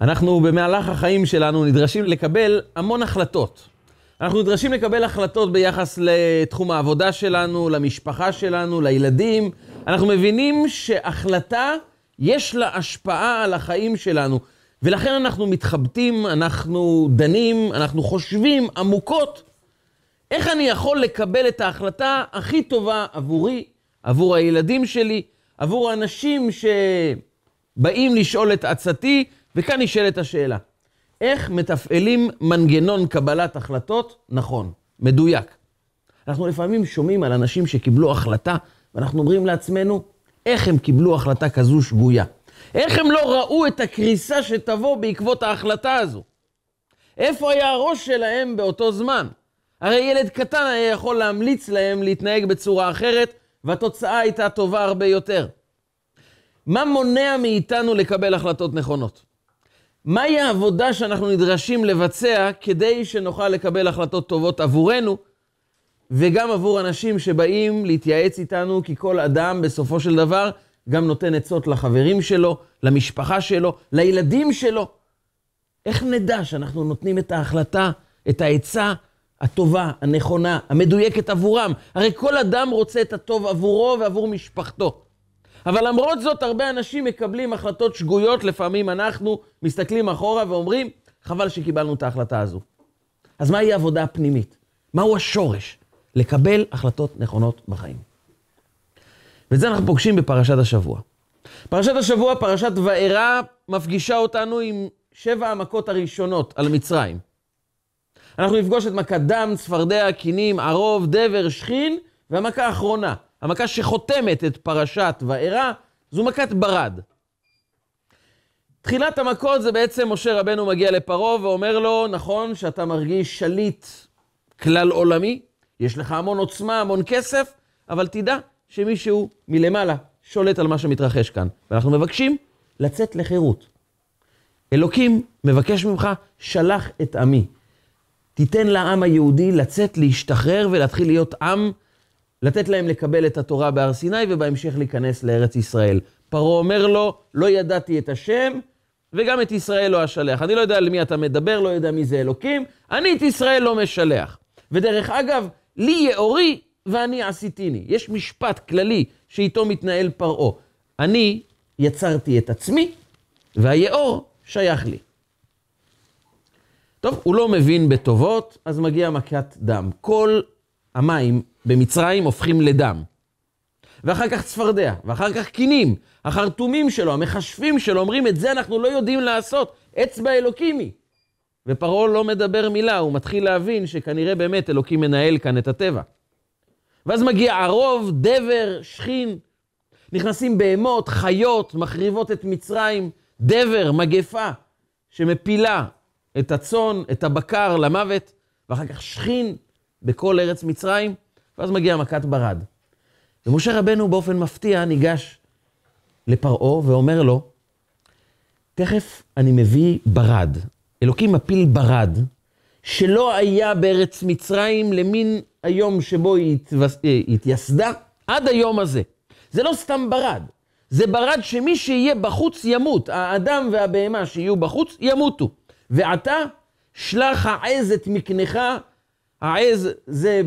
אנחנו במהלך החיים שלנו נדרשים לקבל המון החלטות. אנחנו נדרשים לקבל החלטות ביחס לתחום העבודה שלנו, למשפחה שלנו, לילדים. אנחנו מבינים שהחלטה, יש לה השפעה על החיים שלנו. ולכן אנחנו מתחבטים, אנחנו דנים, אנחנו חושבים עמוקות איך אני יכול לקבל את ההחלטה הכי טובה עבורי, עבור הילדים שלי, עבור האנשים שבאים לשאול את עצתי, וכאן נשאלת השאלה, איך מתפעלים מנגנון קבלת החלטות נכון, מדויק? אנחנו לפעמים שומעים על אנשים שקיבלו החלטה, ואנחנו אומרים לעצמנו, איך הם קיבלו החלטה כזו שגויה? איך הם לא ראו את הקריסה שתבוא בעקבות ההחלטה הזו? איפה היה הראש שלהם באותו זמן? הרי ילד קטן היה יכול להמליץ להם להתנהג בצורה אחרת, והתוצאה הייתה טובה הרבה יותר. מה מונע מאיתנו לקבל החלטות נכונות? מהי העבודה שאנחנו נדרשים לבצע כדי שנוכל לקבל החלטות טובות עבורנו, וגם עבור אנשים שבאים להתייעץ איתנו, כי כל אדם בסופו של דבר גם נותן עצות לחברים שלו, למשפחה שלו, לילדים שלו. איך נדע שאנחנו נותנים את ההחלטה, את העצה הטובה, הנכונה, המדויקת עבורם? הרי כל אדם רוצה את הטוב עבורו ועבור משפחתו. אבל למרות זאת, הרבה אנשים מקבלים החלטות שגויות, לפעמים אנחנו מסתכלים אחורה ואומרים, חבל שקיבלנו את ההחלטה הזו. אז מהי העבודה הפנימית? מהו השורש? לקבל החלטות נכונות בחיים. ואת זה אנחנו פוגשים בפרשת השבוע. פרשת השבוע, פרשת וארא, מפגישה אותנו עם שבע המכות הראשונות על מצרים. אנחנו נפגוש את מכת דם, צפרדע, קינים, ערוב, דבר, שכין, והמכה האחרונה, המכה שחותמת את פרשת וארא, זו מכת ברד. תחילת המכות זה בעצם משה רבנו מגיע לפרעה ואומר לו, נכון שאתה מרגיש שליט כלל עולמי, יש לך המון עוצמה, המון כסף, אבל תדע שמישהו מלמעלה שולט על מה שמתרחש כאן. ואנחנו מבקשים לצאת לחירות. אלוקים מבקש ממך, שלח את עמי. תיתן לעם היהודי לצאת, להשתחרר ולהתחיל להיות עם, לתת להם לקבל את התורה בהר סיני ובהמשך להיכנס לארץ ישראל. פרעה אומר לו, לא ידעתי את השם, וגם את ישראל לא אשלח. אני לא יודע למי אתה מדבר, לא יודע מי זה אלוקים, אני את ישראל לא משלח. ודרך אגב, לי יאורי ואני עשיתיני. יש משפט כללי שאיתו מתנהל פרעה. אני יצרתי את עצמי, והיאור שייך לי. טוב, הוא לא מבין בטובות, אז מגיע מכת דם. כל המים במצרים הופכים לדם. ואחר כך צפרדע, ואחר כך קינים, החרטומים שלו, המכשפים שלו, אומרים, את זה אנחנו לא יודעים לעשות, אצבע אלוקימי. ופרעה לא מדבר מילה, הוא מתחיל להבין שכנראה באמת אלוקים מנהל כאן את הטבע. ואז מגיע ערוב, דבר, שכין, נכנסים בהמות, חיות, מחריבות את מצרים, דבר, מגפה, שמפילה את הצאן, את הבקר למוות, ואחר כך שכין בכל ארץ מצרים, ואז מגיע מכת ברד. ומשה רבנו באופן מפתיע ניגש לפרעה ואומר לו, תכף אני מביא ברד. אלוקים מפיל ברד, שלא היה בארץ מצרים למין היום שבו היא התייסדה, עד היום הזה. זה לא סתם ברד, זה ברד שמי שיהיה בחוץ ימות. האדם והבהמה שיהיו בחוץ ימותו. ועתה שלח העז את מקנך, העז זה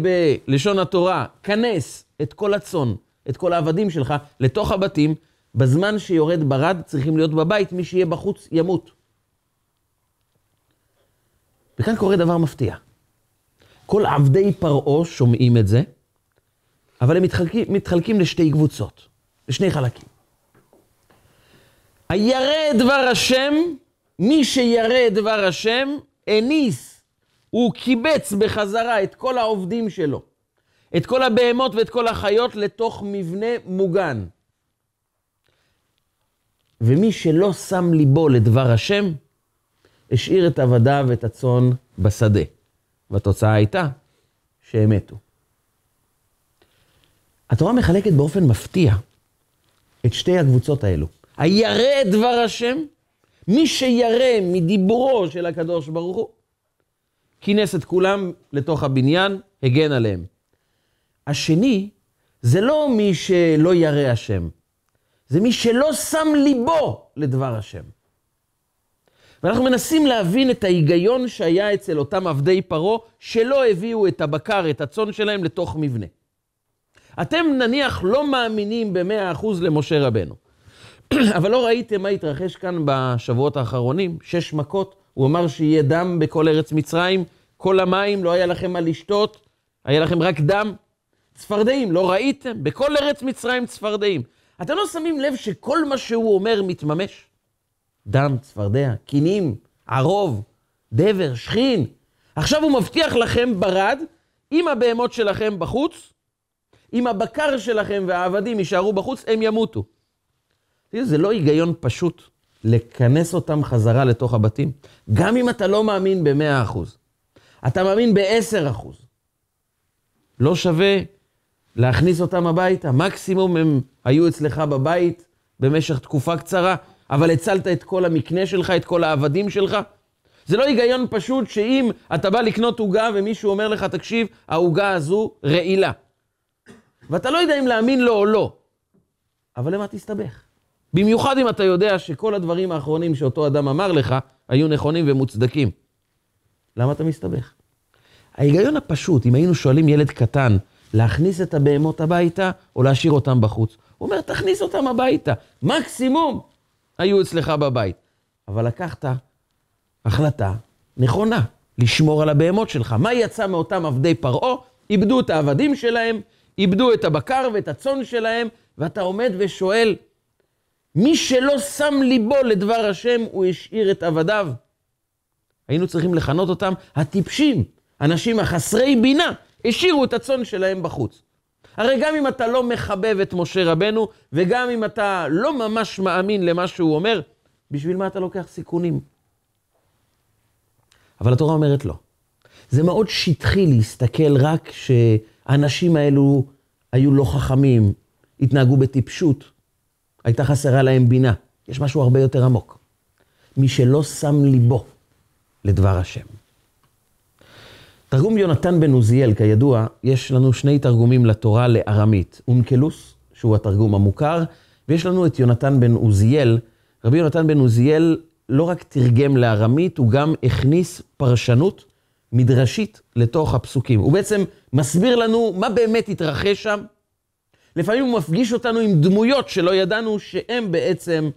בלשון התורה, כנס את כל הצאן, את כל העבדים שלך, לתוך הבתים. בזמן שיורד ברד צריכים להיות בבית, מי שיהיה בחוץ ימות. וכאן קורה דבר מפתיע. כל עבדי פרעה שומעים את זה, אבל הם מתחלקים, מתחלקים לשתי קבוצות, לשני חלקים. הירא דבר השם, מי שירא דבר השם, הניס, הוא קיבץ בחזרה את כל העובדים שלו, את כל הבהמות ואת כל החיות לתוך מבנה מוגן. ומי שלא שם ליבו לדבר השם, השאיר את עבדיו ואת הצאן בשדה. והתוצאה הייתה שהם מתו. התורה מחלקת באופן מפתיע את שתי הקבוצות האלו. הירא דבר השם, מי שירא מדיבורו של הקדוש ברוך הוא, כינס את כולם לתוך הבניין, הגן עליהם. השני, זה לא מי שלא ירא השם, זה מי שלא שם ליבו לדבר השם. ואנחנו מנסים להבין את ההיגיון שהיה אצל אותם עבדי פרעה, שלא הביאו את הבקר, את הצאן שלהם, לתוך מבנה. אתם נניח לא מאמינים במאה אחוז למשה רבנו, אבל לא ראיתם מה התרחש כאן בשבועות האחרונים? שש מכות, הוא אמר שיהיה דם בכל ארץ מצרים, כל המים, לא היה לכם מה לשתות, היה לכם רק דם. צפרדעים, לא ראיתם? בכל ארץ מצרים צפרדעים. אתם לא שמים לב שכל מה שהוא אומר מתממש? דם, צפרדע, קינים, ערוב, דבר, שכין. עכשיו הוא מבטיח לכם ברד, אם הבהמות שלכם בחוץ, אם הבקר שלכם והעבדים יישארו בחוץ, הם ימותו. זה לא היגיון פשוט לכנס אותם חזרה לתוך הבתים? גם אם אתה לא מאמין ב-100%, אתה מאמין ב-10%. לא שווה להכניס אותם הביתה? מקסימום הם היו אצלך בבית במשך תקופה קצרה, אבל הצלת את כל המקנה שלך, את כל העבדים שלך? זה לא היגיון פשוט שאם אתה בא לקנות עוגה ומישהו אומר לך, תקשיב, העוגה הזו רעילה. ואתה לא יודע אם להאמין לו או לא, אבל למה תסתבך? במיוחד אם אתה יודע שכל הדברים האחרונים שאותו אדם אמר לך, היו נכונים ומוצדקים. למה אתה מסתבך? ההיגיון הפשוט, אם היינו שואלים ילד קטן, להכניס את הבהמות הביתה או להשאיר אותם בחוץ, הוא אומר, תכניס אותם הביתה. מקסימום היו אצלך בבית. אבל לקחת החלטה נכונה, לשמור על הבהמות שלך. מה יצא מאותם עבדי פרעה? איבדו את העבדים שלהם, איבדו את הבקר ואת הצאן שלהם, ואתה עומד ושואל, מי שלא שם ליבו לדבר השם, הוא השאיר את עבדיו. היינו צריכים לכנות אותם הטיפשים, אנשים החסרי בינה, השאירו את הצאן שלהם בחוץ. הרי גם אם אתה לא מחבב את משה רבנו, וגם אם אתה לא ממש מאמין למה שהוא אומר, בשביל מה אתה לוקח סיכונים? אבל התורה אומרת לא. זה מאוד שטחי להסתכל רק שהאנשים האלו היו לא חכמים, התנהגו בטיפשות, הייתה חסרה להם בינה. יש משהו הרבה יותר עמוק. מי שלא שם ליבו לדבר השם. תרגום יונתן בן עוזיאל, כידוע, יש לנו שני תרגומים לתורה לארמית. אונקלוס, שהוא התרגום המוכר, ויש לנו את יונתן בן עוזיאל. רבי יונתן בן עוזיאל לא רק תרגם לארמית, הוא גם הכניס פרשנות מדרשית לתוך הפסוקים. הוא בעצם מסביר לנו מה באמת התרחש שם. לפעמים הוא מפגיש אותנו עם דמויות שלא ידענו שהם בעצם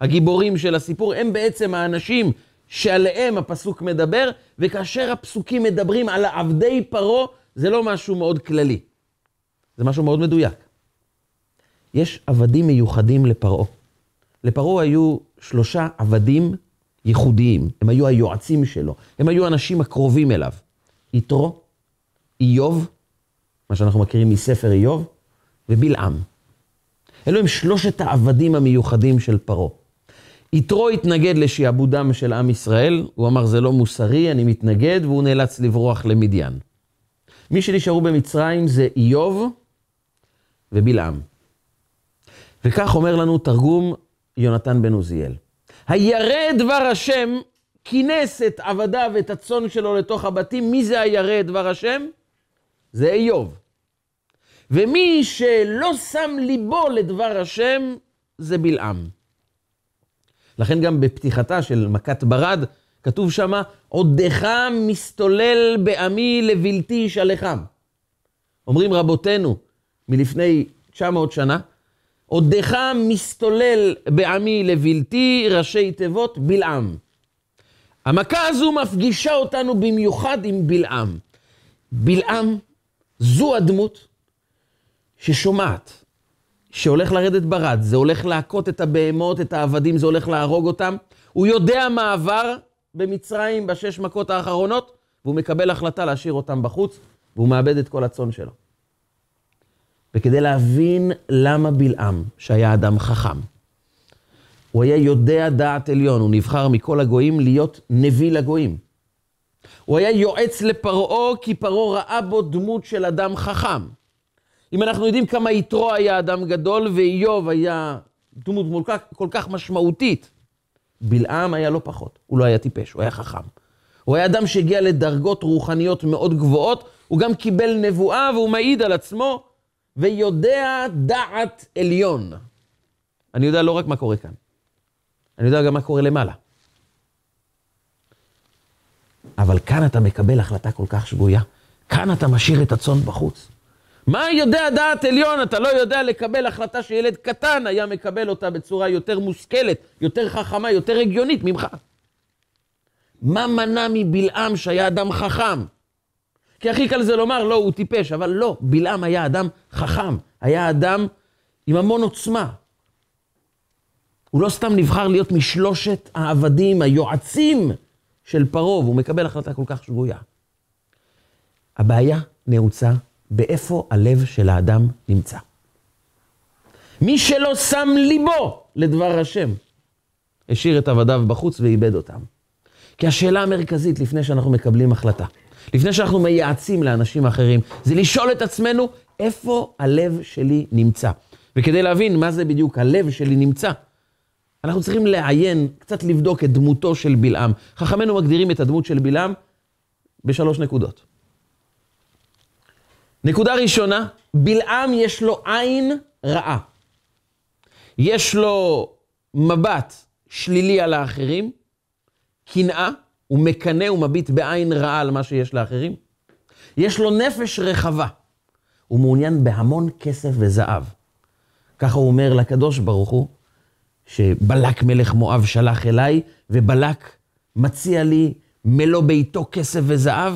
הגיבורים של הסיפור, הם בעצם האנשים שעליהם הפסוק מדבר, וכאשר הפסוקים מדברים על עבדי פרעה, זה לא משהו מאוד כללי, זה משהו מאוד מדויק. יש עבדים מיוחדים לפרעה. לפרעה היו שלושה עבדים ייחודיים, הם היו היועצים שלו, הם היו האנשים הקרובים אליו. יתרו, איוב, מה שאנחנו מכירים מספר איוב, ובלעם. אלו הם שלושת העבדים המיוחדים של פרעה. יתרו התנגד לשעבודם של עם ישראל, הוא אמר זה לא מוסרי, אני מתנגד, והוא נאלץ לברוח למדיין. מי שנשארו במצרים זה איוב ובלעם. וכך אומר לנו תרגום יונתן בן עוזיאל. הירא דבר השם כינס את עבדיו ואת הצאן שלו לתוך הבתים. מי זה הירא דבר השם? זה איוב. ומי שלא שם ליבו לדבר השם, זה בלעם. לכן גם בפתיחתה של מכת ברד, כתוב שמה, עודך מסתולל בעמי לבלתי ישלחם. אומרים רבותינו מלפני 900 שנה, עודך מסתולל בעמי לבלתי, ראשי תיבות בלעם. המכה הזו מפגישה אותנו במיוחד עם בלעם. בלעם זו הדמות ששומעת, שהולך לרדת ברד, זה הולך להכות את הבהמות, את העבדים, זה הולך להרוג אותם. הוא יודע מה עבר במצרים בשש מכות האחרונות, והוא מקבל החלטה להשאיר אותם בחוץ, והוא מאבד את כל הצאן שלו. וכדי להבין למה בלעם, שהיה אדם חכם, הוא היה יודע דעת עליון, הוא נבחר מכל הגויים להיות נביא לגויים. הוא היה יועץ לפרעה, כי פרעה ראה בו דמות של אדם חכם. אם אנחנו יודעים כמה יתרו היה אדם גדול ואיוב היה דמות כל כל כך משמעותית, בלעם היה לא פחות, הוא לא היה טיפש, הוא היה חכם. הוא היה אדם שהגיע לדרגות רוחניות מאוד גבוהות, הוא גם קיבל נבואה והוא מעיד על עצמו, ויודע דעת עליון. אני יודע לא רק מה קורה כאן, אני יודע גם מה קורה למעלה. אבל כאן אתה מקבל החלטה כל כך שגויה. כאן אתה משאיר את הצאן בחוץ. מה יודע דעת עליון? אתה לא יודע לקבל החלטה שילד קטן היה מקבל אותה בצורה יותר מושכלת, יותר חכמה, יותר הגיונית ממך. מה מנע מבלעם שהיה אדם חכם? כי הכי קל זה לומר, לא, הוא טיפש, אבל לא, בלעם היה אדם חכם, היה אדם עם המון עוצמה. הוא לא סתם נבחר להיות משלושת העבדים, היועצים של פרעה, והוא מקבל החלטה כל כך שגויה. הבעיה נעוצה באיפה הלב של האדם נמצא. מי שלא שם ליבו לדבר השם, השאיר את עבדיו בחוץ ואיבד אותם. כי השאלה המרכזית לפני שאנחנו מקבלים החלטה, לפני שאנחנו מייעצים לאנשים אחרים, זה לשאול את עצמנו איפה הלב שלי נמצא. וכדי להבין מה זה בדיוק הלב שלי נמצא, אנחנו צריכים לעיין, קצת לבדוק את דמותו של בלעם. חכמינו מגדירים את הדמות של בלעם בשלוש נקודות. נקודה ראשונה, בלעם יש לו עין רעה. יש לו מבט שלילי על האחרים, קנאה, הוא מקנא ומביט בעין רעה על מה שיש לאחרים. יש לו נפש רחבה, הוא מעוניין בהמון כסף וזהב. ככה הוא אומר לקדוש ברוך הוא, שבלק מלך מואב שלח אליי, ובלק מציע לי מלוא ביתו כסף וזהב.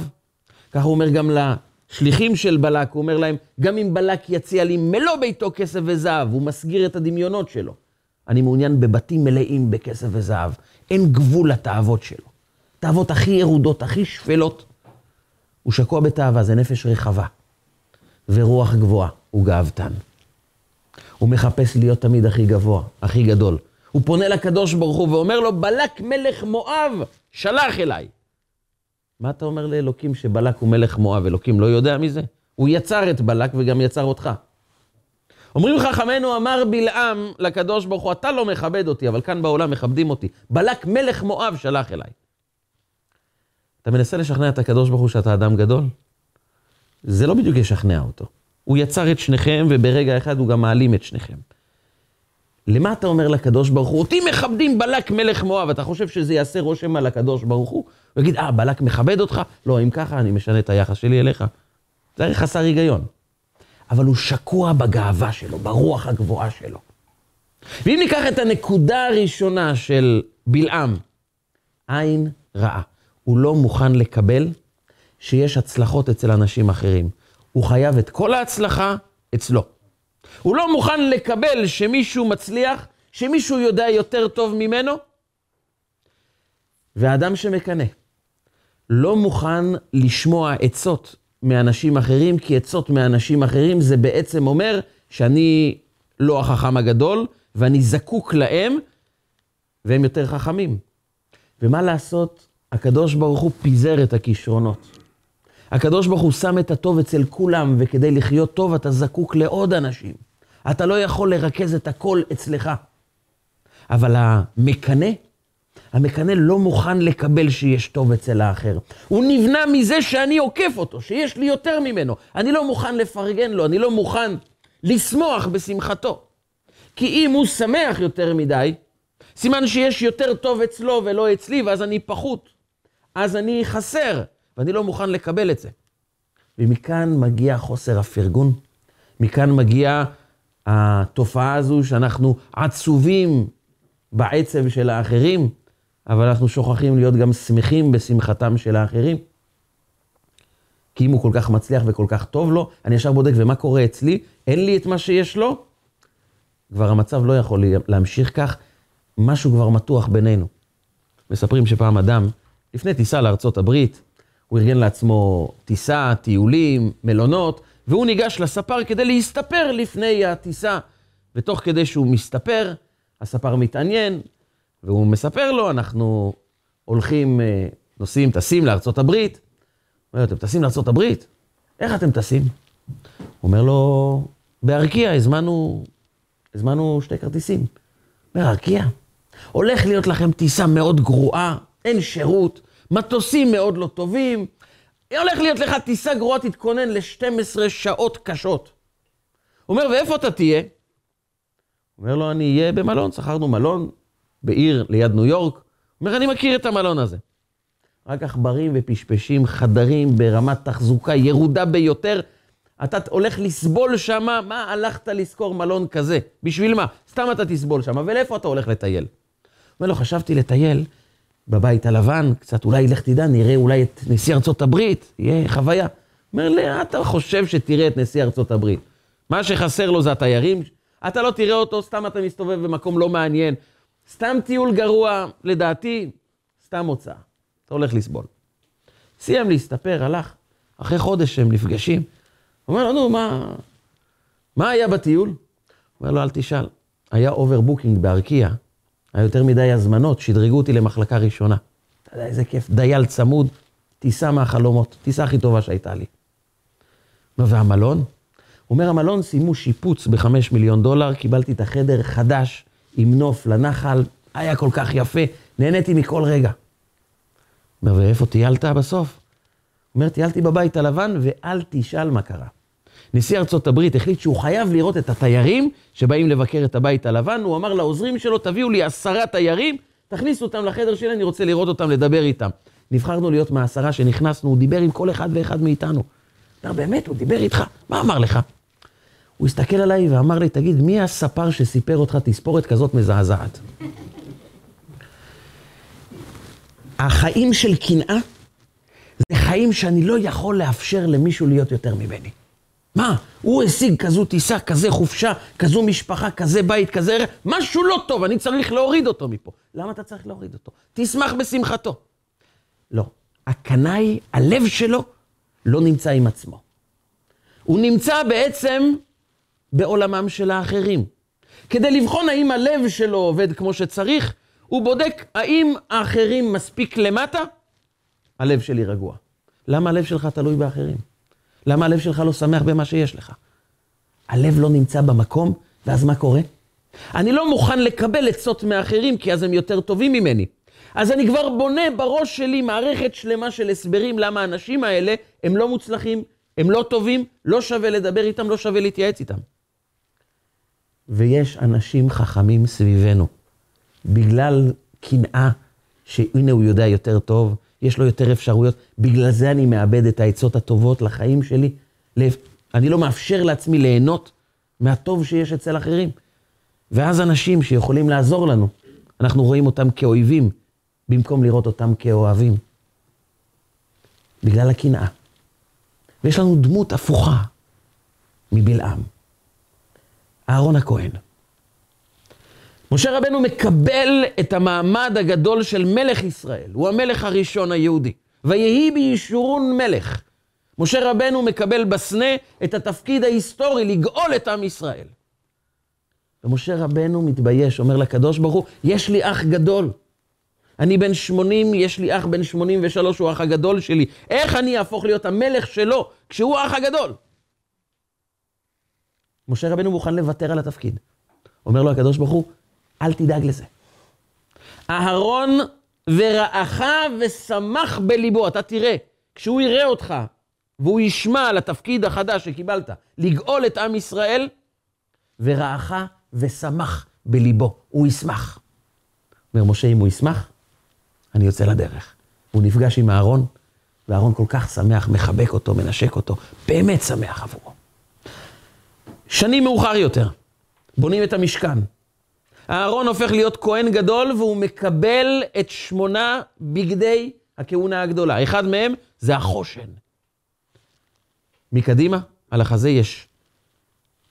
ככה הוא אומר גם לשליחים של בלק, הוא אומר להם, גם אם בלק יציע לי מלוא ביתו כסף וזהב, הוא מסגיר את הדמיונות שלו. אני מעוניין בבתים מלאים בכסף וזהב. אין גבול לתאוות שלו. תאוות הכי ירודות, הכי שפלות. הוא שקוע בתאווה, זה נפש רחבה. ורוח גבוהה, הוא גאוותן. הוא מחפש להיות תמיד הכי גבוה, הכי גדול. הוא פונה לקדוש ברוך הוא ואומר לו, בלק מלך מואב, שלח אליי. מה אתה אומר לאלוקים שבלק הוא מלך מואב? אלוקים לא יודע מזה? הוא יצר את בלק וגם יצר אותך. אומרים חכמינו, אמר בלעם לקדוש ברוך הוא, אתה לא מכבד אותי, אבל כאן בעולם מכבדים אותי. בלק מלך מואב שלח אליי. אתה מנסה לשכנע את הקדוש ברוך הוא שאתה אדם גדול? זה לא בדיוק ישכנע אותו. הוא יצר את שניכם, וברגע אחד הוא גם מעלים את שניכם. למה אתה אומר לקדוש ברוך הוא? אותי מכבדים בלק מלך מואב, אתה חושב שזה יעשה רושם על הקדוש ברוך הוא? הוא יגיד, אה, בלק מכבד אותך? לא, אם ככה, אני משנה את היחס שלי אליך. זה הרי חסר היגיון. אבל הוא שקוע בגאווה שלו, ברוח הגבוהה שלו. ואם ניקח את הנקודה הראשונה של בלעם, עין רעה. הוא לא מוכן לקבל שיש הצלחות אצל אנשים אחרים. הוא חייב את כל ההצלחה אצלו. הוא לא מוכן לקבל שמישהו מצליח, שמישהו יודע יותר טוב ממנו. והאדם שמקנא לא מוכן לשמוע עצות מאנשים אחרים, כי עצות מאנשים אחרים זה בעצם אומר שאני לא החכם הגדול, ואני זקוק להם, והם יותר חכמים. ומה לעשות? הקדוש ברוך הוא פיזר את הכישרונות. הקדוש ברוך הוא שם את הטוב אצל כולם, וכדי לחיות טוב אתה זקוק לעוד אנשים. אתה לא יכול לרכז את הכל אצלך. אבל המקנא, המקנא לא מוכן לקבל שיש טוב אצל האחר. הוא נבנה מזה שאני עוקף אותו, שיש לי יותר ממנו. אני לא מוכן לפרגן לו, אני לא מוכן לשמוח בשמחתו. כי אם הוא שמח יותר מדי, סימן שיש יותר טוב אצלו ולא אצלי, ואז אני פחות. אז אני חסר, ואני לא מוכן לקבל את זה. ומכאן מגיע חוסר הפרגון, מכאן מגיעה התופעה הזו שאנחנו עצובים בעצב של האחרים, אבל אנחנו שוכחים להיות גם שמחים בשמחתם של האחרים. כי אם הוא כל כך מצליח וכל כך טוב לו, אני ישר בודק, ומה קורה אצלי? אין לי את מה שיש לו? כבר המצב לא יכול להמשיך כך, משהו כבר מתוח בינינו. מספרים שפעם אדם, לפני טיסה לארצות הברית, הוא ארגן לעצמו טיסה, טיולים, מלונות, והוא ניגש לספר כדי להסתפר לפני הטיסה. ותוך כדי שהוא מסתפר, הספר מתעניין, והוא מספר לו, אנחנו הולכים, אה, נוסעים, טסים לארצות הברית. הוא אומר, אתם טסים לארצות הברית? איך אתם טסים? הוא אומר לו, בארקיע הזמנו, הזמנו שתי כרטיסים. בארקיע? הולך להיות לכם טיסה מאוד גרועה, אין שירות, מטוסים מאוד לא טובים, הולך להיות לך טיסה גרועה, תתכונן ל-12 שעות קשות. הוא אומר, ואיפה אתה תהיה? אומר לו, אני אהיה במלון, שכרנו מלון בעיר ליד ניו יורק. אומר, אני מכיר את המלון הזה. רק עכברים ופשפשים, חדרים ברמת תחזוקה ירודה ביותר. אתה הולך לסבול שם, מה הלכת לשכור מלון כזה? בשביל מה? סתם אתה תסבול שם, ולאיפה אתה הולך לטייל? אומר לו, חשבתי לטייל בבית הלבן, קצת אולי לך תדע, נראה אולי את נשיא ארצות הברית, יהיה חוויה. אומר לי, אתה חושב שתראה את נשיא ארצות הברית? מה שחסר לו זה התיירים, אתה לא תראה אותו, סתם אתה מסתובב במקום לא מעניין. סתם טיול גרוע, לדעתי, סתם הוצאה. אתה הולך לסבול. סיים להסתפר, הלך. אחרי חודש הם נפגשים. אומר לו, נו, מה, מה היה בטיול? אומר לו, אל תשאל. היה overbooking בארקיע, היה יותר מדי הזמנות, שדרגו אותי למחלקה ראשונה. אתה יודע איזה כיף, דייל צמוד, טיסה מהחלומות, טיסה הכי טובה שהייתה לי. והמלון? הוא אומר, המלון סיימו שיפוץ בחמש מיליון דולר, קיבלתי את החדר חדש עם נוף לנחל, היה כל כך יפה, נהניתי מכל רגע. אומר, ואיפה טיילת בסוף? אומר, טיילתי בבית הלבן, ואל תשאל מה קרה. נשיא ארצות הברית החליט שהוא חייב לראות את התיירים שבאים לבקר את הבית הלבן, הוא אמר לעוזרים שלו, תביאו לי עשרה תיירים, תכניסו אותם לחדר שלי, אני רוצה לראות אותם, לדבר איתם. נבחרנו להיות מהעשרה שנכנסנו, הוא דיבר עם כל אחד ואחד מאיתנו. אומר, באמת, הוא דיבר איתך, מה אמר לך? הוא הסתכל עליי ואמר לי, תגיד, מי הספר שסיפר אותך תספורת כזאת מזעזעת? החיים של קנאה זה חיים שאני לא יכול לאפשר למישהו להיות יותר ממני. מה? הוא השיג כזו טיסה, כזה חופשה, כזו משפחה, כזה בית, כזה... משהו לא טוב, אני צריך להוריד אותו מפה. למה אתה צריך להוריד אותו? תשמח בשמחתו. לא. הקנאי, הלב שלו, לא נמצא עם עצמו. הוא נמצא בעצם בעולמם של האחרים. כדי לבחון האם הלב שלו עובד כמו שצריך, הוא בודק האם האחרים מספיק למטה, הלב שלי רגוע. למה הלב שלך תלוי באחרים? למה הלב שלך לא שמח במה שיש לך? הלב לא נמצא במקום, ואז מה קורה? אני לא מוכן לקבל עצות מאחרים, כי אז הם יותר טובים ממני. אז אני כבר בונה בראש שלי מערכת שלמה של הסברים למה האנשים האלה הם לא מוצלחים, הם לא טובים, לא שווה לדבר איתם, לא שווה להתייעץ איתם. ויש אנשים חכמים סביבנו, בגלל קנאה, שהנה הוא יודע יותר טוב, יש לו יותר אפשרויות, בגלל זה אני מאבד את העצות הטובות לחיים שלי. אני לא מאפשר לעצמי ליהנות מהטוב שיש אצל אחרים. ואז אנשים שיכולים לעזור לנו, אנחנו רואים אותם כאויבים, במקום לראות אותם כאוהבים. בגלל הקנאה. ויש לנו דמות הפוכה מבלעם. אהרון הכהן. משה רבנו מקבל את המעמד הגדול של מלך ישראל, הוא המלך הראשון היהודי. ויהי בישורון מלך. משה רבנו מקבל בסנה את התפקיד ההיסטורי לגאול את עם ישראל. ומשה רבנו מתבייש, אומר לקדוש ברוך הוא, יש לי אח גדול. אני בן 80, יש לי אח בן 83, הוא האח הגדול שלי. איך אני אהפוך להיות המלך שלו כשהוא האח הגדול? משה רבנו מוכן לוותר על התפקיד. אומר לו הקדוש ברוך הוא, אל תדאג לזה. אהרון ורעך ושמח בליבו, אתה תראה, כשהוא יראה אותך והוא ישמע על התפקיד החדש שקיבלת, לגאול את עם ישראל, ורעך ושמח בליבו, הוא ישמח. אומר משה, אם הוא ישמח, אני יוצא לדרך. הוא נפגש עם אהרון, ואהרון כל כך שמח, מחבק אותו, מנשק אותו, באמת שמח עבורו. שנים מאוחר יותר, בונים את המשכן. אהרון הופך להיות כהן גדול והוא מקבל את שמונה בגדי הכהונה הגדולה. אחד מהם זה החושן. מקדימה, על החזה יש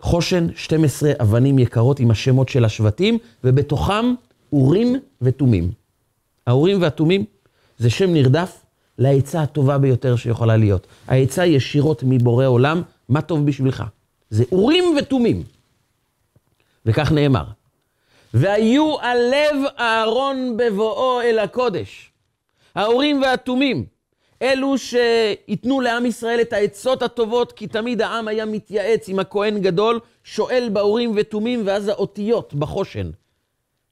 חושן, 12 אבנים יקרות עם השמות של השבטים, ובתוכם אורים ותומים. האורים והתומים זה שם נרדף לעצה הטובה ביותר שיכולה להיות. העצה ישירות מבורא עולם, מה טוב בשבילך? זה אורים ותומים. וכך נאמר, והיו על לב אהרון בבואו אל הקודש. האורים והתומים, אלו שייתנו לעם ישראל את העצות הטובות, כי תמיד העם היה מתייעץ עם הכהן גדול, שואל באורים ותומים, ואז האותיות בחושן,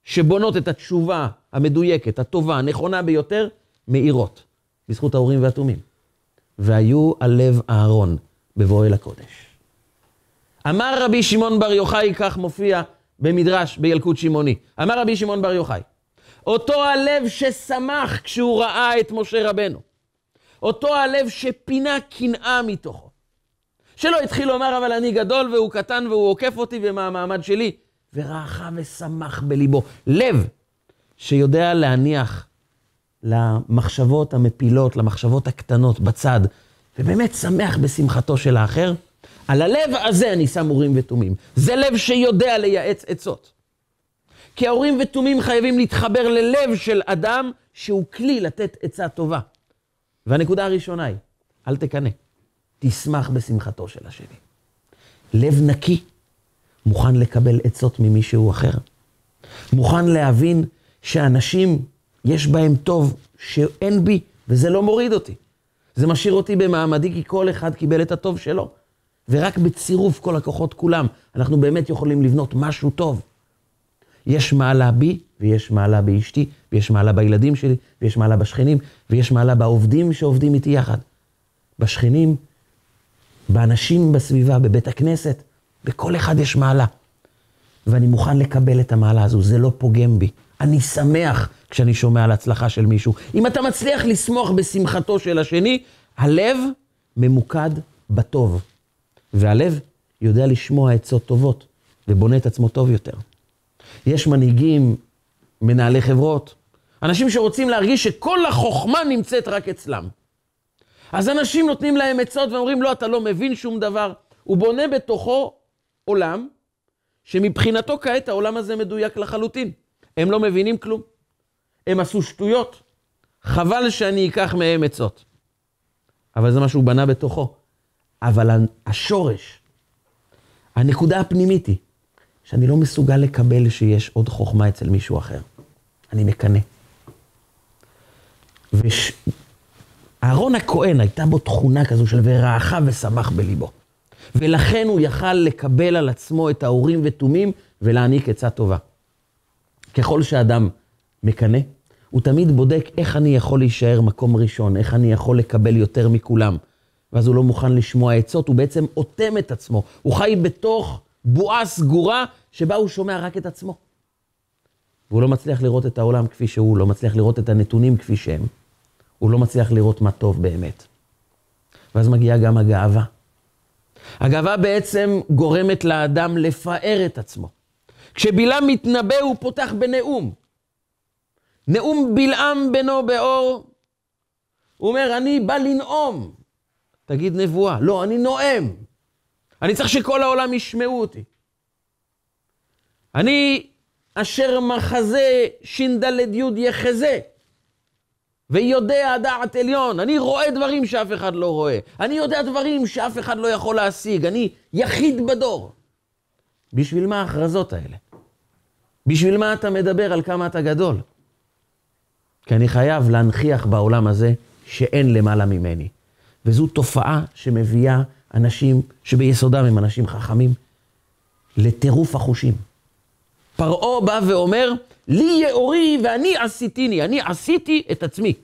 שבונות את התשובה המדויקת, הטובה, הנכונה ביותר, מאירות, בזכות האורים והתומים. והיו על לב אהרון בבואו אל הקודש. אמר רבי שמעון בר יוחאי, כך מופיע במדרש בילקוט שמעוני. אמר רבי שמעון בר יוחאי, אותו הלב ששמח כשהוא ראה את משה רבנו. אותו הלב שפינה קנאה מתוכו. שלא התחיל לומר, אבל אני גדול והוא קטן והוא עוקף אותי ומה המעמד שלי. ורעכה ושמח בליבו. לב שיודע להניח למחשבות המפילות, למחשבות הקטנות בצד, ובאמת שמח בשמחתו של האחר. על הלב הזה אני שם אורים ותומים. זה לב שיודע לייעץ עצות. כי האורים ותומים חייבים להתחבר ללב של אדם שהוא כלי לתת עצה טובה. והנקודה הראשונה היא, אל תקנא, תשמח בשמחתו של השני. לב נקי, מוכן לקבל עצות ממישהו אחר. מוכן להבין שאנשים, יש בהם טוב שאין בי, וזה לא מוריד אותי. זה משאיר אותי במעמדי, כי כל אחד קיבל את הטוב שלו. ורק בצירוף כל הכוחות כולם, אנחנו באמת יכולים לבנות משהו טוב. יש מעלה בי, ויש מעלה באשתי, ויש מעלה בילדים שלי, ויש מעלה בשכנים, ויש מעלה בעובדים שעובדים איתי יחד. בשכנים, באנשים בסביבה, בבית הכנסת, בכל אחד יש מעלה. ואני מוכן לקבל את המעלה הזו, זה לא פוגם בי. אני שמח כשאני שומע על הצלחה של מישהו. אם אתה מצליח לשמוח בשמחתו של השני, הלב ממוקד בטוב. והלב יודע לשמוע עצות טובות, ובונה את עצמו טוב יותר. יש מנהיגים, מנהלי חברות, אנשים שרוצים להרגיש שכל החוכמה נמצאת רק אצלם. אז אנשים נותנים להם עצות ואומרים, לא, אתה לא מבין שום דבר. הוא בונה בתוכו עולם, שמבחינתו כעת העולם הזה מדויק לחלוטין. הם לא מבינים כלום. הם עשו שטויות. חבל שאני אקח מהם עצות. אבל זה מה שהוא בנה בתוכו. אבל השורש, הנקודה הפנימית היא, שאני לא מסוגל לקבל שיש עוד חוכמה אצל מישהו אחר. אני מקנא. ואהרון וש... הכהן, הייתה בו תכונה כזו של ורעך ושמח בליבו. ולכן הוא יכל לקבל על עצמו את האורים ותומים ולהעניק עצה טובה. ככל שאדם מקנא, הוא תמיד בודק איך אני יכול להישאר מקום ראשון, איך אני יכול לקבל יותר מכולם. ואז הוא לא מוכן לשמוע עצות, הוא בעצם אוטם את עצמו. הוא חי בתוך בועה סגורה שבה הוא שומע רק את עצמו. והוא לא מצליח לראות את העולם כפי שהוא, לא מצליח לראות את הנתונים כפי שהם. הוא לא מצליח לראות מה טוב באמת. ואז מגיעה גם הגאווה. הגאווה בעצם גורמת לאדם לפאר את עצמו. כשבלעם מתנבא הוא פותח בנאום. נאום בלעם בנו באור, הוא אומר, אני בא לנאום. תגיד נבואה. לא, אני נואם. אני צריך שכל העולם ישמעו אותי. אני אשר מחזה ש"ד י' יחזה, ויודע דעת עליון. אני רואה דברים שאף אחד לא רואה. אני יודע דברים שאף אחד לא יכול להשיג. אני יחיד בדור. בשביל מה ההכרזות האלה? בשביל מה אתה מדבר על כמה אתה גדול? כי אני חייב להנכיח בעולם הזה שאין למעלה ממני. וזו תופעה שמביאה אנשים שביסודם הם אנשים חכמים לטירוף החושים. פרעה בא ואומר, לי יאורי ואני עשיתיני, אני עשיתי את עצמי.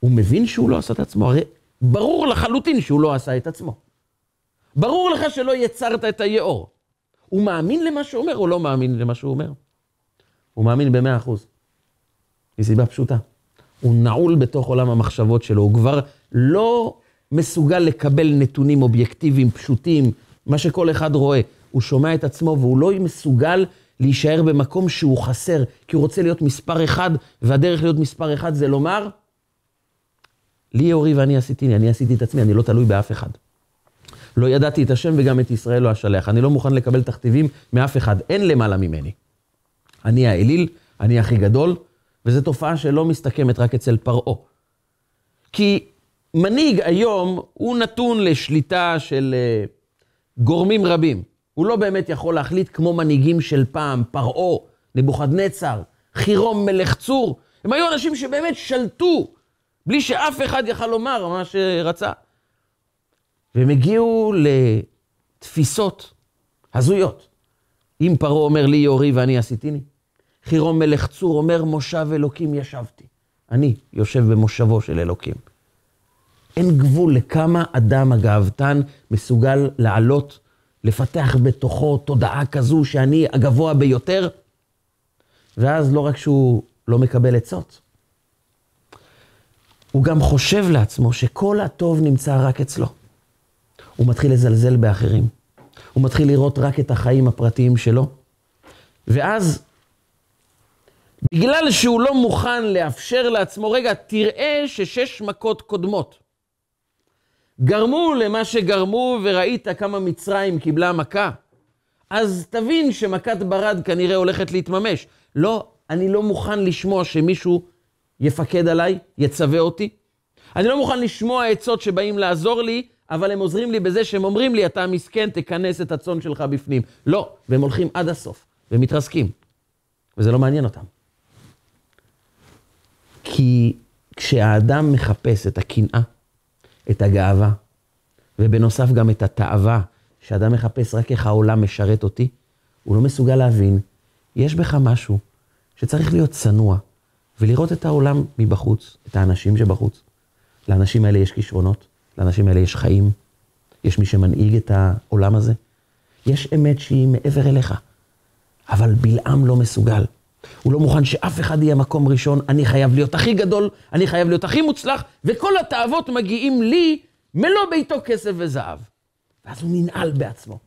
הוא מבין שהוא לא עשה את עצמו, הרי ברור לחלוטין שהוא לא עשה את עצמו. ברור לך שלא יצרת את היאור. הוא מאמין למה שהוא אומר או לא מאמין למה שהוא אומר? הוא מאמין במאה אחוז. מסיבה פשוטה. הוא נעול בתוך עולם המחשבות שלו, הוא כבר לא מסוגל לקבל נתונים אובייקטיביים, פשוטים, מה שכל אחד רואה. הוא שומע את עצמו והוא לא מסוגל להישאר במקום שהוא חסר, כי הוא רוצה להיות מספר אחד, והדרך להיות מספר אחד זה לומר, לי אורי ואני עשיתי, אני עשיתי את עצמי, אני לא תלוי באף אחד. לא ידעתי את השם וגם את ישראל לא אשלח. אני לא מוכן לקבל תכתיבים מאף אחד, אין למעלה ממני. אני האליל, אני הכי גדול, וזו תופעה שלא מסתכמת רק אצל פרעה. כי מנהיג היום הוא נתון לשליטה של uh, גורמים רבים. הוא לא באמת יכול להחליט כמו מנהיגים של פעם, פרעה, נבוכדנצר, חירום מלך צור. הם היו אנשים שבאמת שלטו, בלי שאף אחד יכל לומר מה שרצה. והם הגיעו לתפיסות הזויות. אם פרעה אומר לי יורי ואני עשיתיני, חירום מלך צור אומר מושב אלוקים ישבתי. אני יושב במושבו של אלוקים. אין גבול לכמה אדם הגאוותן מסוגל לעלות, לפתח בתוכו תודעה כזו שאני הגבוה ביותר, ואז לא רק שהוא לא מקבל עצות, הוא גם חושב לעצמו שכל הטוב נמצא רק אצלו. הוא מתחיל לזלזל באחרים. הוא מתחיל לראות רק את החיים הפרטיים שלו. ואז, בגלל שהוא לא מוכן לאפשר לעצמו, רגע, תראה ששש מכות קודמות גרמו למה שגרמו, וראית כמה מצרים קיבלה מכה, אז תבין שמכת ברד כנראה הולכת להתממש. לא, אני לא מוכן לשמוע שמישהו יפקד עליי, יצווה אותי. אני לא מוכן לשמוע עצות שבאים לעזור לי, אבל הם עוזרים לי בזה שהם אומרים לי, אתה מסכן, תכנס את הצאן שלך בפנים. לא, והם הולכים עד הסוף, ומתרסקים. וזה לא מעניין אותם. כי כשהאדם מחפש את הקנאה, את הגאווה, ובנוסף גם את התאווה, שאדם מחפש רק איך העולם משרת אותי, הוא לא מסוגל להבין, יש בך משהו שצריך להיות צנוע, ולראות את העולם מבחוץ, את האנשים שבחוץ. לאנשים האלה יש כישרונות, לאנשים האלה יש חיים, יש מי שמנהיג את העולם הזה. יש אמת שהיא מעבר אליך, אבל בלעם לא מסוגל. הוא לא מוכן שאף אחד יהיה מקום ראשון, אני חייב להיות הכי גדול, אני חייב להיות הכי מוצלח, וכל התאוות מגיעים לי מלוא ביתו כסף וזהב. ואז הוא ננעל בעצמו,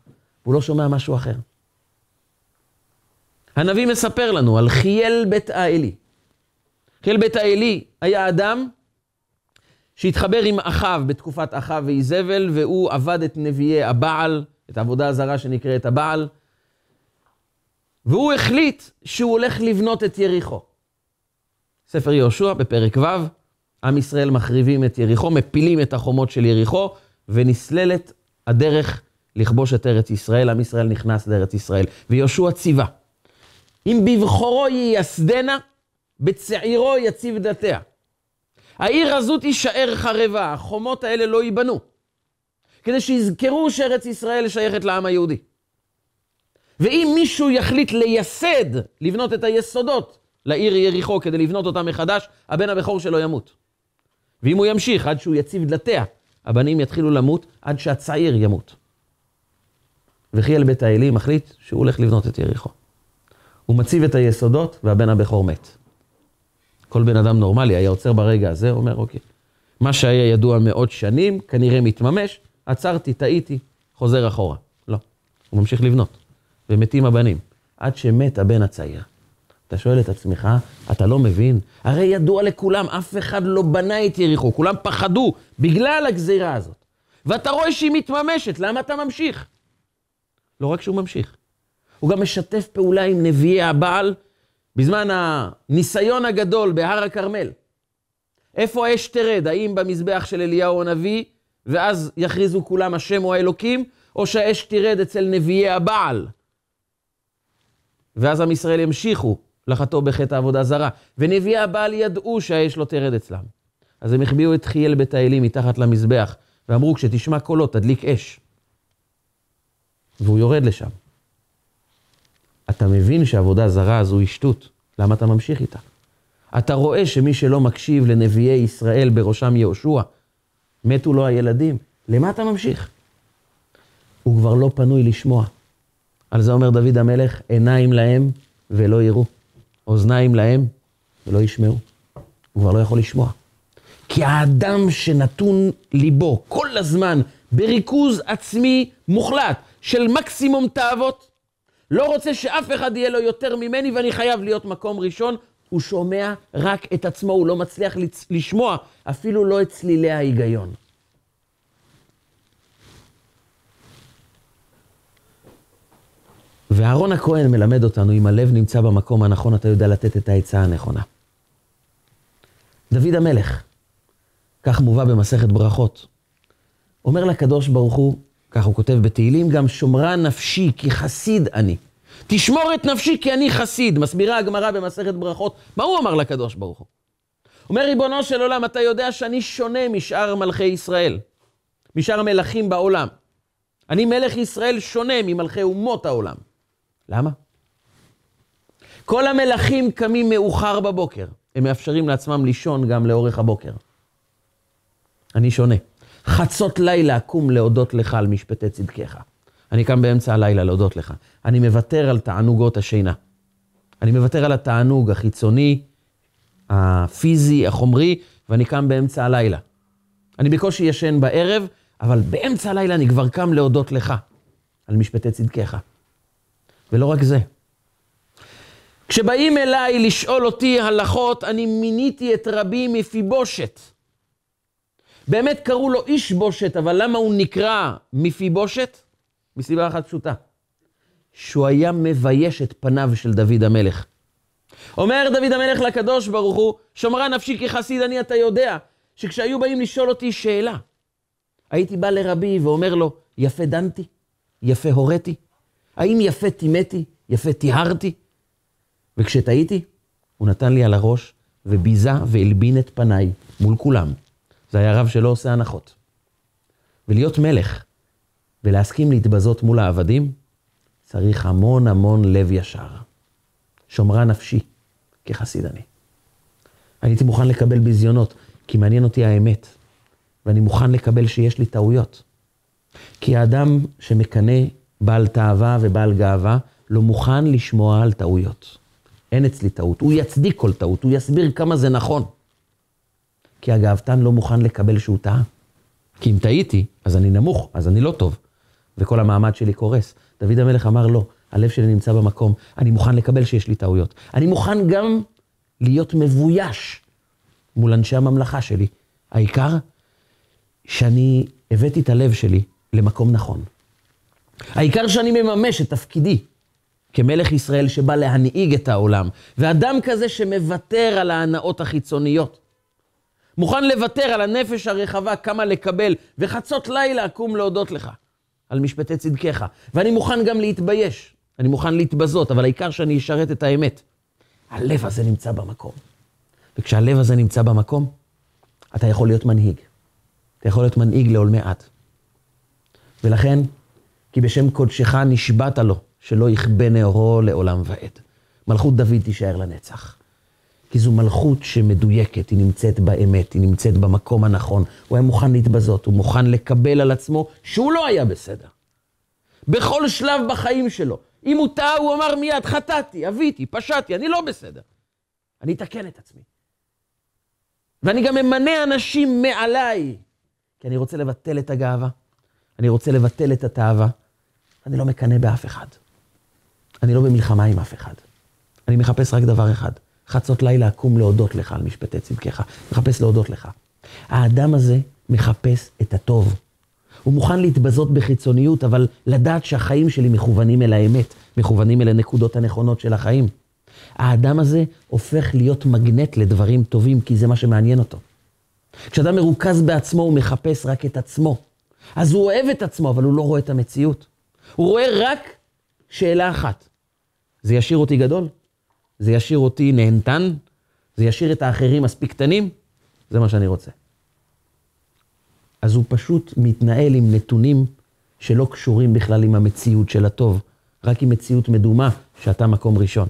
והוא לא שומע משהו אחר. הנביא מספר לנו על חייל בית האלי. חייל בית האלי היה אדם שהתחבר עם אחיו בתקופת אחיו ואיזבל, והוא עבד את נביאי הבעל, את העבודה הזרה שנקראת הבעל, והוא החליט שהוא הולך לבנות את יריחו. ספר יהושע בפרק ו', עם ישראל מחריבים את יריחו, מפילים את החומות של יריחו, ונסללת הדרך לכבוש את ארץ ישראל, עם ישראל נכנס לארץ ישראל. ויהושע ציווה, אם בבחורו ייסדנה, בצעירו יציב דתיה. העיר הזו תישאר חרבה, החומות האלה לא ייבנו. כדי שיזכרו שארץ ישראל שייכת לעם היהודי. ואם מישהו יחליט לייסד, לבנות את היסודות לעיר יריחו כדי לבנות אותה מחדש, הבן הבכור שלו ימות. ואם הוא ימשיך עד שהוא יציב דלתיה, הבנים יתחילו למות עד שהצעיר ימות. וחיאל בית האלי מחליט שהוא הולך לבנות את יריחו. הוא מציב את היסודות והבן הבכור מת. כל בן אדם נורמלי היה עוצר ברגע הזה, אומר, אוקיי, מה שהיה ידוע מאות שנים, כנראה מתממש, עצרתי, טעיתי, חוזר אחורה. לא, הוא ממשיך לבנות, ומתים הבנים, עד שמת הבן הצעיר. אתה שואל את עצמך, אתה לא מבין? הרי ידוע לכולם, אף אחד לא בנה את יריחו, כולם פחדו בגלל הגזירה הזאת. ואתה רואה שהיא מתממשת, למה אתה ממשיך? לא רק שהוא ממשיך, הוא גם משתף פעולה עם נביאי הבעל בזמן הניסיון הגדול בהר הכרמל. איפה האש תרד? האם במזבח של אליהו הנביא, ואז יכריזו כולם השם הוא האלוקים, או שהאש תרד אצל נביאי הבעל? ואז עם ישראל ימשיכו לחטוא בחטא העבודה זרה. ונביאי הבעל ידעו שהאש לא תרד אצלם. אז הם החביאו את חייל בית האלים מתחת למזבח, ואמרו, כשתשמע קולות, תדליק אש. והוא יורד לשם. אתה מבין שעבודה זרה הזו היא שטות, למה אתה ממשיך איתה? אתה רואה שמי שלא מקשיב לנביאי ישראל, בראשם יהושע, מתו לו הילדים, למה אתה ממשיך? הוא כבר לא פנוי לשמוע. על זה אומר דוד המלך, עיניים להם ולא יראו, אוזניים להם ולא ישמעו. הוא כבר לא יכול לשמוע. כי האדם שנתון ליבו כל הזמן בריכוז עצמי מוחלט של מקסימום תאוות, לא רוצה שאף אחד יהיה לו יותר ממני ואני חייב להיות מקום ראשון. הוא שומע רק את עצמו, הוא לא מצליח לשמוע אפילו לא את צלילי ההיגיון. ואהרון הכהן מלמד אותנו, אם הלב נמצא במקום הנכון, אתה יודע לתת את העצה הנכונה. דוד המלך, כך מובא במסכת ברכות, אומר לקדוש ברוך הוא, כך הוא כותב בתהילים, גם שומרה נפשי כי חסיד אני. תשמור את נפשי כי אני חסיד. מסבירה הגמרא במסכת ברכות. מה הוא אמר לקדוש ברוך הוא? אומר ריבונו של עולם, אתה יודע שאני שונה משאר מלכי ישראל, משאר המלכים בעולם. אני מלך ישראל שונה ממלכי אומות העולם. למה? כל המלכים קמים מאוחר בבוקר. הם מאפשרים לעצמם לישון גם לאורך הבוקר. אני שונה. חצות לילה אקום להודות לך על משפטי צדקך. אני קם באמצע הלילה להודות לך. אני מוותר על תענוגות השינה. אני מוותר על התענוג החיצוני, הפיזי, החומרי, ואני קם באמצע הלילה. אני בקושי ישן בערב, אבל באמצע הלילה אני כבר קם להודות לך על משפטי צדקיך. ולא רק זה. כשבאים אליי לשאול אותי הלכות, אני מיניתי את רבי מפיבושת. באמת קראו לו איש בושת, אבל למה הוא נקרא מפיבושת? מסיבה אחת פשוטה. שהוא היה מבייש את פניו של דוד המלך. אומר דוד המלך לקדוש ברוך הוא, שומרה נפשי כחסיד אני, אתה יודע, שכשהיו באים לשאול אותי שאלה, הייתי בא לרבי ואומר לו, יפה דנתי, יפה הוריתי, האם יפה טימאתי, יפה טיהרתי? וכשטעיתי, הוא נתן לי על הראש וביזה והלבין את פניי מול כולם. זה היה רב שלא עושה הנחות. ולהיות מלך ולהסכים להתבזות מול העבדים, צריך המון המון לב ישר. שומרה נפשי, כחסיד אני. הייתי מוכן לקבל ביזיונות, כי מעניין אותי האמת, ואני מוכן לקבל שיש לי טעויות. כי האדם שמקנא בעל תאווה ובעל גאווה, לא מוכן לשמוע על טעויות. אין אצלי טעות, הוא יצדיק כל טעות, הוא יסביר כמה זה נכון. כי הגאוותן לא מוכן לקבל שהוא טעה. כי אם טעיתי, אז אני נמוך, אז אני לא טוב, וכל המעמד שלי קורס. דוד המלך אמר לא, הלב שלי נמצא במקום, אני מוכן לקבל שיש לי טעויות. אני מוכן גם להיות מבויש מול אנשי הממלכה שלי. העיקר שאני הבאתי את הלב שלי למקום נכון. העיקר שאני מממש את תפקידי כמלך ישראל שבא להנהיג את העולם, ואדם כזה שמוותר על ההנאות החיצוניות. מוכן לוותר על הנפש הרחבה, כמה לקבל, וחצות לילה אקום להודות לך על משפטי צדקיך. ואני מוכן גם להתבייש, אני מוכן להתבזות, אבל העיקר שאני אשרת את האמת. הלב הזה נמצא במקום. וכשהלב הזה נמצא במקום, אתה יכול להיות מנהיג. אתה יכול להיות מנהיג לעולמי עד. ולכן, כי בשם קודשך נשבעת לו, שלא יכבה נאורו לעולם ועד. מלכות דוד תישאר לנצח. כי זו מלכות שמדויקת, היא נמצאת באמת, היא נמצאת במקום הנכון. הוא היה מוכן להתבזות, הוא מוכן לקבל על עצמו שהוא לא היה בסדר. בכל שלב בחיים שלו. אם הוא טעה, הוא אמר מיד, חטאתי, אביתי, פשעתי, אני לא בסדר. אני אתקן את עצמי. ואני גם ממנה אנשים מעליי, כי אני רוצה לבטל את הגאווה, אני רוצה לבטל את התאווה, אני לא מקנא באף אחד. אני לא במלחמה עם אף אחד. אני מחפש רק דבר אחד, חצות לילה אקום להודות לך על משפטי צדקך. מחפש להודות לך. האדם הזה מחפש את הטוב. הוא מוכן להתבזות בחיצוניות, אבל לדעת שהחיים שלי מכוונים אל האמת, מכוונים אל הנקודות הנכונות של החיים. האדם הזה הופך להיות מגנט לדברים טובים, כי זה מה שמעניין אותו. כשאדם מרוכז בעצמו, הוא מחפש רק את עצמו. אז הוא אוהב את עצמו, אבל הוא לא רואה את המציאות. הוא רואה רק שאלה אחת. זה ישאיר אותי גדול? זה ישאיר אותי נהנתן? זה ישאיר את האחרים מספיק קטנים? זה מה שאני רוצה. אז הוא פשוט מתנהל עם נתונים שלא קשורים בכלל עם המציאות של הטוב, רק עם מציאות מדומה שאתה מקום ראשון.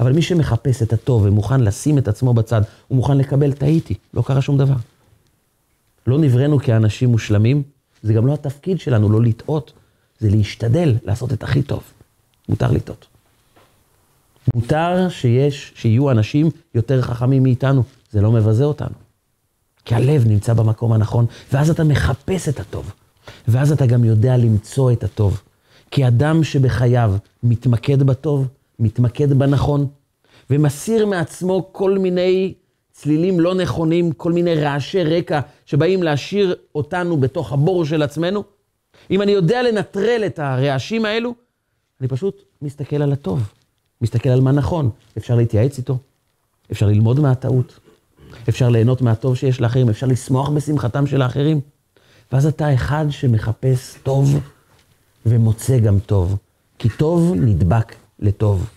אבל מי שמחפש את הטוב ומוכן לשים את עצמו בצד, הוא מוכן לקבל, טעיתי, לא קרה שום דבר. לא נבראנו כאנשים מושלמים, זה גם לא התפקיד שלנו, לא לטעות, זה להשתדל לעשות את הכי טוב. מותר לטעות. מותר שיש, שיהיו אנשים יותר חכמים מאיתנו, זה לא מבזה אותנו. כי הלב נמצא במקום הנכון, ואז אתה מחפש את הטוב. ואז אתה גם יודע למצוא את הטוב. כי אדם שבחייו מתמקד בטוב, מתמקד בנכון, ומסיר מעצמו כל מיני צלילים לא נכונים, כל מיני רעשי רקע שבאים להשאיר אותנו בתוך הבור של עצמנו, אם אני יודע לנטרל את הרעשים האלו, אני פשוט מסתכל על הטוב, מסתכל על מה נכון. אפשר להתייעץ איתו, אפשר ללמוד מהטעות, אפשר ליהנות מהטוב שיש לאחרים, אפשר לשמוח בשמחתם של האחרים. ואז אתה אחד שמחפש טוב ומוצא גם טוב, כי טוב נדבק לטוב.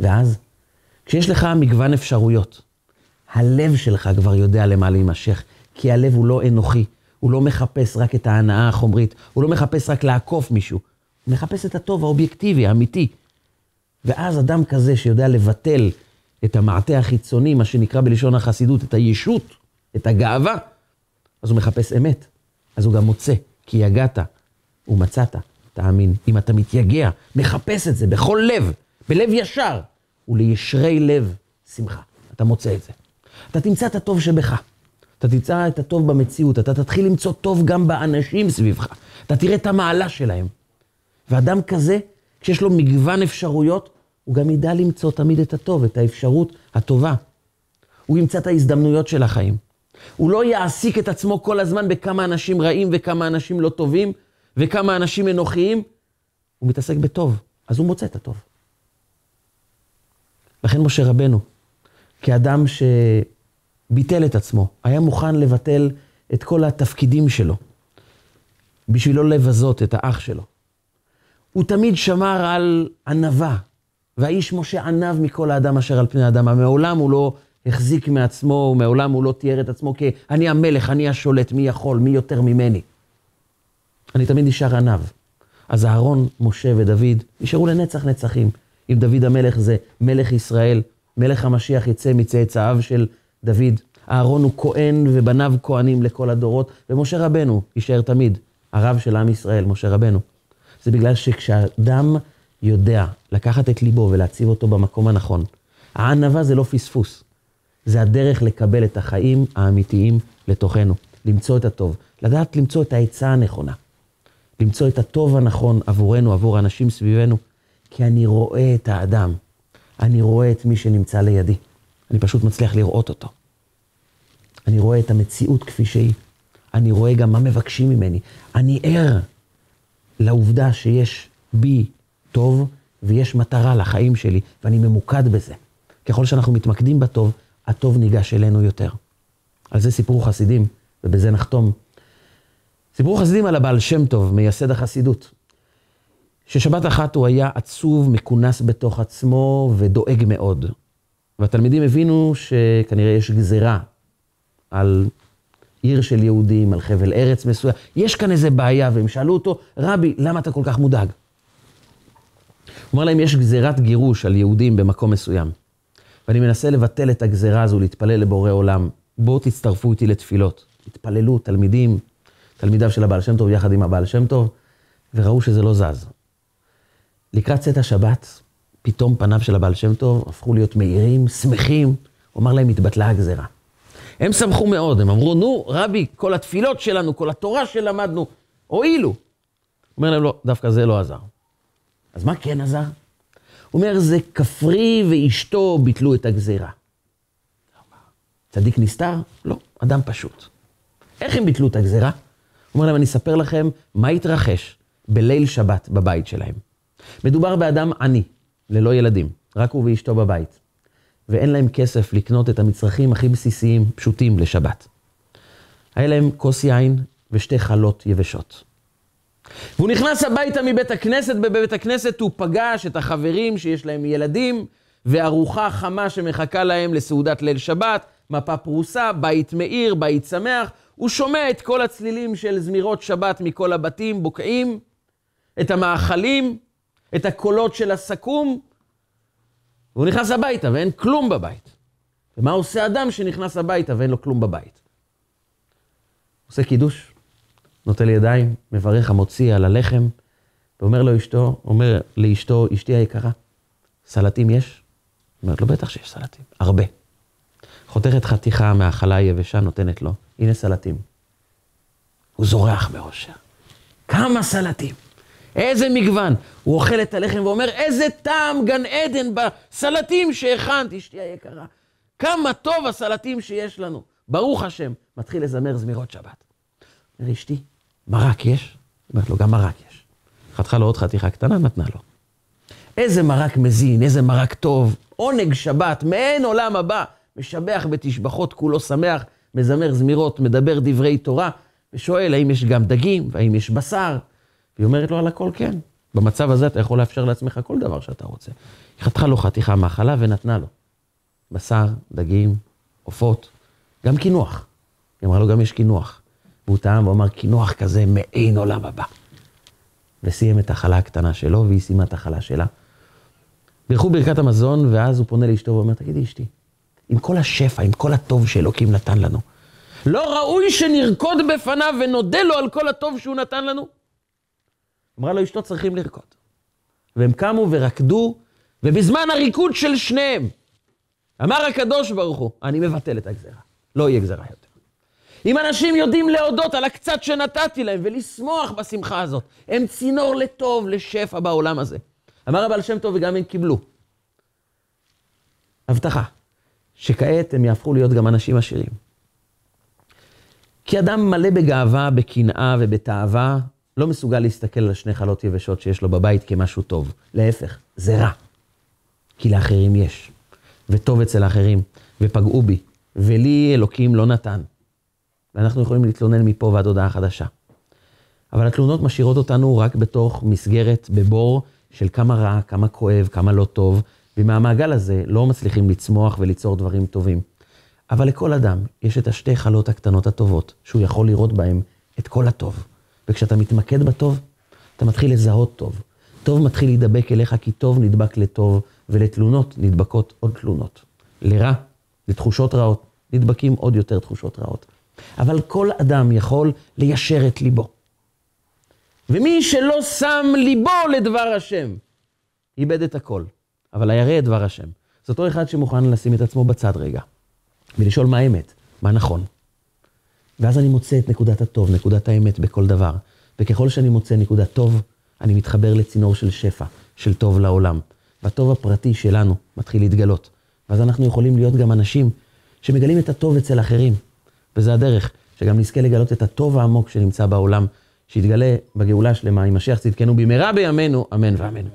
ואז, כשיש לך מגוון אפשרויות, הלב שלך כבר יודע למה להימשך, כי הלב הוא לא אנוכי, הוא לא מחפש רק את ההנאה החומרית, הוא לא מחפש רק לעקוף מישהו, הוא מחפש את הטוב האובייקטיבי, האמיתי. ואז אדם כזה שיודע לבטל את המעטה החיצוני, מה שנקרא בלשון החסידות, את הישות, את הגאווה, אז הוא מחפש אמת. אז הוא גם מוצא, כי יגעת ומצאת, תאמין. אם אתה מתייגע, מחפש את זה בכל לב, בלב ישר, ולישרי לב שמחה. אתה מוצא את זה. אתה תמצא את הטוב שבך. אתה תמצא את הטוב במציאות, אתה תתחיל למצוא טוב גם באנשים סביבך. אתה תראה את המעלה שלהם. ואדם כזה, כשיש לו מגוון אפשרויות, הוא גם ידע למצוא תמיד את הטוב, את האפשרות הטובה. הוא ימצא את ההזדמנויות של החיים. הוא לא יעסיק את עצמו כל הזמן בכמה אנשים רעים וכמה אנשים לא טובים וכמה אנשים אנוכיים. הוא מתעסק בטוב, אז הוא מוצא את הטוב. לכן משה רבנו, כאדם שביטל את עצמו, היה מוכן לבטל את כל התפקידים שלו, בשביל לא לבזות את האח שלו. הוא תמיד שמר על ענווה, והאיש משה ענב מכל האדם אשר על פני האדמה. מעולם הוא לא החזיק מעצמו, מעולם הוא לא תיאר את עצמו כ"אני המלך, אני השולט, מי יכול, מי יותר ממני". אני תמיד נשאר ענב. אז אהרון, משה ודוד נשארו לנצח נצחים. אם דוד המלך זה מלך ישראל, מלך המשיח יצא מצאצאיו של דוד. אהרון הוא כהן ובניו כהנים לכל הדורות, ומשה רבנו יישאר תמיד הרב של עם ישראל, משה רבנו. זה בגלל שכשאדם יודע לקחת את ליבו ולהציב אותו במקום הנכון, הענווה זה לא פספוס, זה הדרך לקבל את החיים האמיתיים לתוכנו, למצוא את הטוב, לדעת למצוא את העצה הנכונה, למצוא את הטוב הנכון עבורנו, עבור האנשים סביבנו, כי אני רואה את האדם, אני רואה את מי שנמצא לידי, אני פשוט מצליח לראות אותו. אני רואה את המציאות כפי שהיא, אני רואה גם מה מבקשים ממני, אני ער לעובדה שיש בי טוב ויש מטרה לחיים שלי, ואני ממוקד בזה. ככל שאנחנו מתמקדים בטוב, הטוב ניגש אלינו יותר. על זה סיפור חסידים, ובזה נחתום. סיפור חסידים על הבעל שם טוב, מייסד החסידות. ששבת אחת הוא היה עצוב, מכונס בתוך עצמו ודואג מאוד. והתלמידים הבינו שכנראה יש גזירה על עיר של יהודים, על חבל ארץ מסוים. יש כאן איזה בעיה, והם שאלו אותו, רבי, למה אתה כל כך מודאג? הוא אמר להם, יש גזירת גירוש על יהודים במקום מסוים. ואני מנסה לבטל את הגזירה הזו, להתפלל לבורא עולם. בואו תצטרפו איתי לתפילות. התפללו תלמידים, תלמידיו של הבעל שם טוב יחד עם הבעל שם טוב, וראו שזה לא זז. לקראת צאת השבת, פתאום פניו של הבעל שם טוב הפכו להיות מהירים, שמחים. הוא אמר להם, התבטלה הגזירה. הם שמחו מאוד, הם אמרו, נו, רבי, כל התפילות שלנו, כל התורה שלמדנו, הועילו. הוא אומר להם, לא, דווקא זה לא עזר. אז מה כן עזר? הוא אומר, זה כפרי ואשתו ביטלו את הגזירה. צדיק נסתר? לא, אדם פשוט. איך הם ביטלו את הגזירה? הוא אומר להם, אני אספר לכם מה התרחש בליל שבת בבית שלהם. מדובר באדם עני, ללא ילדים, רק הוא ואשתו בבית. ואין להם כסף לקנות את המצרכים הכי בסיסיים, פשוטים, לשבת. היה להם כוס יין ושתי חלות יבשות. והוא נכנס הביתה מבית הכנסת, בבית הכנסת הוא פגש את החברים שיש להם ילדים, וארוחה חמה שמחכה להם לסעודת ליל שבת, מפה פרוסה, בית מאיר, בית שמח. הוא שומע את כל הצלילים של זמירות שבת מכל הבתים, בוקעים, את המאכלים, את הקולות של הסכו"ם, והוא נכנס הביתה ואין כלום בבית. ומה עושה אדם שנכנס הביתה ואין לו כלום בבית? עושה קידוש, נוטל ידיים, מברך המוציא על הלחם, ואומר לו אשתו, אומר לאשתו, אשתי היקרה, סלטים יש? אומרת לו, בטח שיש סלטים, הרבה. חותכת חתיכה מהחלה היבשה, נותנת לו, הנה סלטים. הוא זורח באושר. כמה סלטים. איזה מגוון. הוא אוכל את הלחם ואומר, איזה טעם גן עדן בסלטים שהכנת, אשתי היקרה. כמה טוב הסלטים שיש לנו. ברוך השם. מתחיל לזמר זמירות שבת. אומר, אשתי, מרק יש? אומרת לו, גם מרק יש. חתכה לו עוד חתיכה קטנה, נתנה לו. איזה מרק מזין, איזה מרק טוב, עונג שבת, מעין עולם הבא. משבח בתשבחות, כולו שמח, מזמר זמירות, מדבר דברי תורה, ושואל האם יש גם דגים, והאם יש בשר, והיא אומרת לו על הכל כן. במצב הזה אתה יכול לאפשר לעצמך כל דבר שאתה רוצה. היא חתכה לו חתיכה מהחלה ונתנה לו. בשר, דגים, עופות, גם קינוח. היא אמרה לו, גם יש קינוח. והוא טעם ואמר, קינוח כזה מעין עולם הבא. וסיים את החלה הקטנה שלו, והיא סיימה את החלה שלה. בירכו ברכת המזון, ואז הוא פונה לאשתו ואומר, תגידי, אשתי, עם כל השפע, עם כל הטוב שאלוקים נתן לנו, לא ראוי שנרקוד בפניו ונודה לו על כל הטוב שהוא נתן לנו? אמרה לו, אשתו צריכים לרקוד. והם קמו ורקדו ובזמן הריקוד של שניהם, אמר הקדוש ברוך הוא, אני מבטל את הגזרה, לא יהיה גזרה יותר. אם אנשים יודעים להודות על הקצת שנתתי להם ולשמוח בשמחה הזאת, הם צינור לטוב, לשפע בעולם הזה. אמר הבעל שם טוב וגם הם קיבלו. הבטחה, שכעת הם יהפכו להיות גם אנשים עשירים. כי אדם מלא בגאווה, בקנאה ובתאווה, לא מסוגל להסתכל על שני חלות יבשות שיש לו בבית כמשהו טוב. להפך, זה רע. כי לאחרים יש, וטוב אצל האחרים, ופגעו בי, ולי אלוקים לא נתן. ואנחנו יכולים להתלונן מפה ועד הודעה חדשה. אבל התלונות משאירות אותנו רק בתוך מסגרת, בבור של כמה רע, כמה כואב, כמה לא טוב, ומהמעגל הזה לא מצליחים לצמוח וליצור דברים טובים. אבל לכל אדם יש את השתי חלות הקטנות הטובות, שהוא יכול לראות בהן את כל הטוב. וכשאתה מתמקד בטוב, אתה מתחיל לזהות טוב. טוב מתחיל להידבק אליך, כי טוב נדבק לטוב, ולתלונות נדבקות עוד תלונות. לרע, לתחושות רעות, נדבקים עוד יותר תחושות רעות. אבל כל אדם יכול ליישר את ליבו. ומי שלא שם ליבו לדבר השם, איבד את הכל. אבל הירא את דבר השם. זה אותו אחד שמוכן לשים את עצמו בצד רגע, ולשאול מה האמת, מה נכון. ואז אני מוצא את נקודת הטוב, נקודת האמת בכל דבר. וככל שאני מוצא נקודת טוב, אני מתחבר לצינור של שפע, של טוב לעולם. והטוב הפרטי שלנו מתחיל להתגלות. ואז אנחנו יכולים להיות גם אנשים שמגלים את הטוב אצל אחרים. וזה הדרך, שגם נזכה לגלות את הטוב העמוק שנמצא בעולם, שיתגלה בגאולה שלמה משיח צדקנו במהרה בימינו, אמן ואמן.